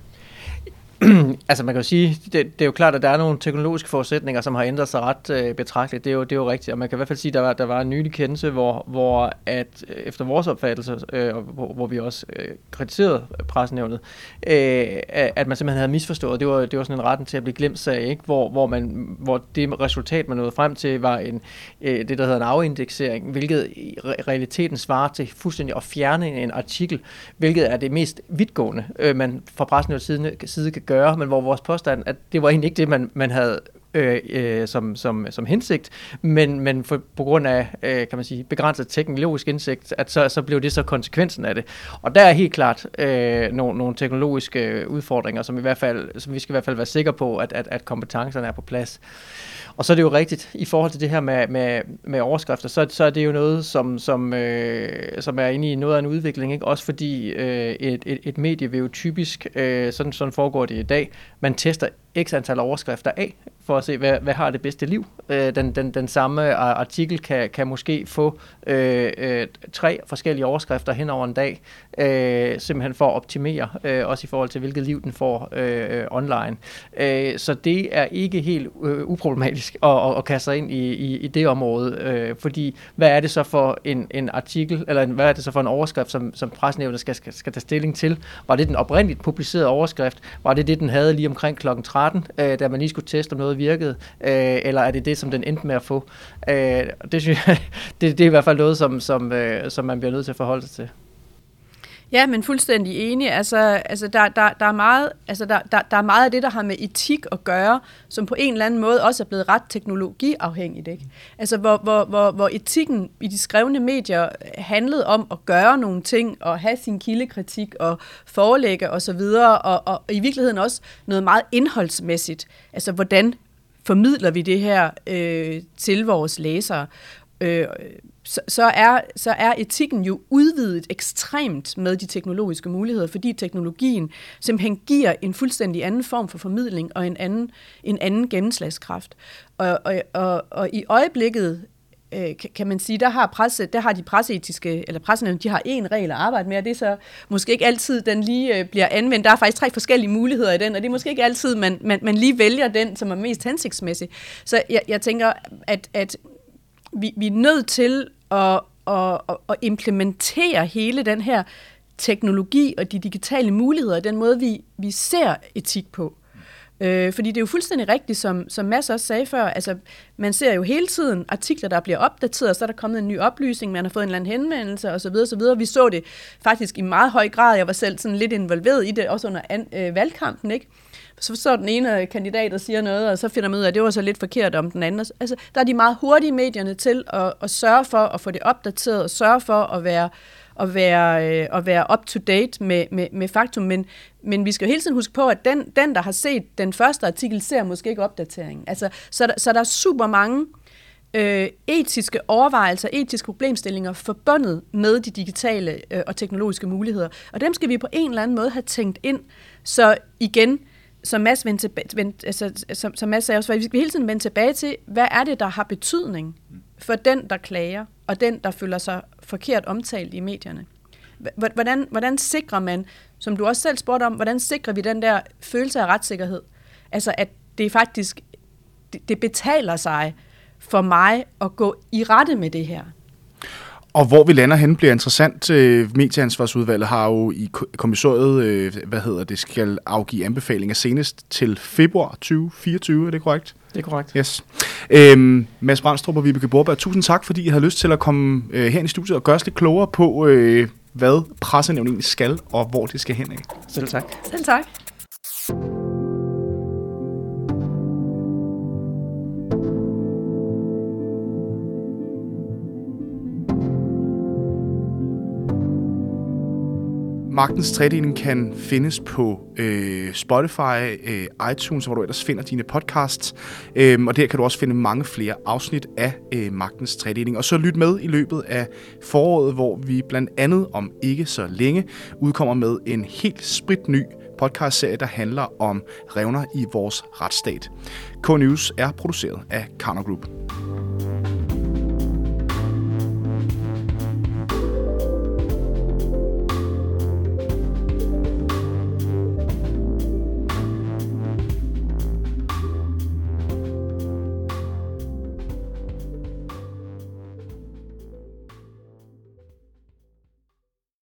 altså man kan jo sige, det, det er jo klart, at der er nogle teknologiske forudsætninger, som har ændret sig ret øh, betragteligt. Det er, jo, det er jo rigtigt, og man kan i hvert fald sige, at der var, der var en nylig kendelse, hvor, hvor at øh, efter vores opfattelse, øh, hvor, hvor vi også øh, kritiserede pressenævnet, øh, at man simpelthen havde misforstået. Det var, det var sådan en retten til at blive glemt sag, ikke? Hvor, hvor, man, hvor det resultat, man nåede frem til, var en, øh, det, der hedder en afindeksering, hvilket i realiteten svarer til fuldstændig at fjerne en artikel, hvilket er det mest vidtgående, øh, man fra pressenævnets side, side kan gøre gøre, men hvor vores påstand, at det var egentlig ikke det, man, man havde øh, øh, som, som, som hensigt, men, men for, på grund af øh, kan man sige, begrænset teknologisk indsigt, at så, så blev det så konsekvensen af det. Og der er helt klart øh, nogle, nogle teknologiske udfordringer, som, i hvert fald, som vi skal i hvert fald være sikre på, at, at, at kompetencerne er på plads. Og så er det jo rigtigt, i forhold til det her med, med, med overskrifter, så, så er det jo noget, som, som, øh, som er inde i noget af en udvikling, ikke? også fordi øh, et, et, et medie vil jo typisk, øh, sådan, sådan foregår det i dag, man tester x antal overskrifter af, for at se, hvad, hvad har det bedste liv. Øh, den, den, den samme artikel kan, kan måske få øh, øh, tre forskellige overskrifter hen over en dag, øh, simpelthen for at optimere, øh, også i forhold til, hvilket liv den får øh, øh, online. Øh, så det er ikke helt øh, uproblematisk at, at, at kaste sig ind i, i, i det område, øh, fordi hvad er det så for en, en artikel, eller en, hvad er det så for en overskrift, som, som presnævnet skal, skal, skal tage stilling til? Var det den oprindeligt publicerede overskrift? Var det det, den havde lige omkring klokken 13, øh, da man lige skulle teste, om noget virkede? Øh, eller er det det, som den endte med at få? Øh, det, synes jeg, det, det er i hvert fald noget, som, som, øh, som man bliver nødt til at forholde sig til. Ja, men fuldstændig enig. Altså, altså der, der, der, er meget, altså der, der, der er meget af det, der har med etik at gøre, som på en eller anden måde også er blevet ret teknologiafhængigt. Ikke? Altså hvor, hvor, hvor, hvor etikken i de skrevne medier handlede om at gøre nogle ting, og have sin kildekritik, og forelægge osv., og, og, og i virkeligheden også noget meget indholdsmæssigt. Altså hvordan formidler vi det her øh, til vores læsere? Øh, så, så, er, så er etikken jo udvidet ekstremt med de teknologiske muligheder, fordi teknologien simpelthen giver en fuldstændig anden form for formidling og en anden, en anden gennemslagskraft. Og, og, og, og i øjeblikket øh, kan man sige, der har, presse, der har de presseetiske, eller pressenævn, de har én regel at arbejde med, og det er så måske ikke altid, den lige øh, bliver anvendt. Der er faktisk tre forskellige muligheder i den, og det er måske ikke altid, man, man, man lige vælger den, som er mest hensigtsmæssig. Så jeg, jeg tænker, at, at vi, vi er nødt til at, at, at implementere hele den her teknologi og de digitale muligheder, den måde, vi, vi ser etik på. Øh, fordi det er jo fuldstændig rigtigt, som, som Mads også sagde før, altså man ser jo hele tiden artikler, der bliver opdateret, og så er der kommet en ny oplysning, man har fået en eller anden henvendelse osv. osv. Vi så det faktisk i meget høj grad, jeg var selv sådan lidt involveret i det, også under an, øh, valgkampen, ikke? Så så den ene kandidat, og siger noget, og så finder man ud af, at det var så lidt forkert om den anden. Altså, der er de meget hurtige medierne til at, at sørge for at få det opdateret, og sørge for at være at være, øh, at være up to date med, med, med faktum, men, men vi skal jo hele tiden huske på, at den, den, der har set den første artikel, ser måske ikke opdateringen. Altså, så, der, så der er super mange øh, etiske overvejelser, etiske problemstillinger forbundet med de digitale øh, og teknologiske muligheder. Og dem skal vi på en eller anden måde have tænkt ind. Så igen, som Mads, vendte tilbage, vendte, altså, som, som Mads sagde også, vi skal hele tiden vende tilbage til, hvad er det, der har betydning for den, der klager, og den, der føler sig forkert omtalt i medierne. Hvordan, hvordan sikrer man, som du også selv spurgte om, hvordan sikrer vi den der følelse af retssikkerhed? Altså, at det faktisk, det, det betaler sig for mig at gå i rette med det her. Og hvor vi lander hen bliver interessant. Medieansvarsudvalget har jo i kommissoriet, øh, hvad hedder det, skal afgive anbefalinger senest til februar 2024, er det korrekt? Det er korrekt. Yes. Øhm, Mads Brandstrup og Vibeke Borberg, tusind tak, fordi I har lyst til at komme øh, her i studiet og gøre os lidt klogere på, øh, hvad pressenævningen skal, og hvor det skal hen af. Selv tak. Selv tak. Magtens tredeling kan findes på øh, Spotify, øh, iTunes, hvor du ellers finder dine podcasts. Øh, og der kan du også finde mange flere afsnit af øh, Magtens tredeling. Og så lyt med i løbet af foråret, hvor vi blandt andet om ikke så længe udkommer med en helt sprit ny podcastserie, der handler om revner i vores retsstat. K-News er produceret af Karner Group.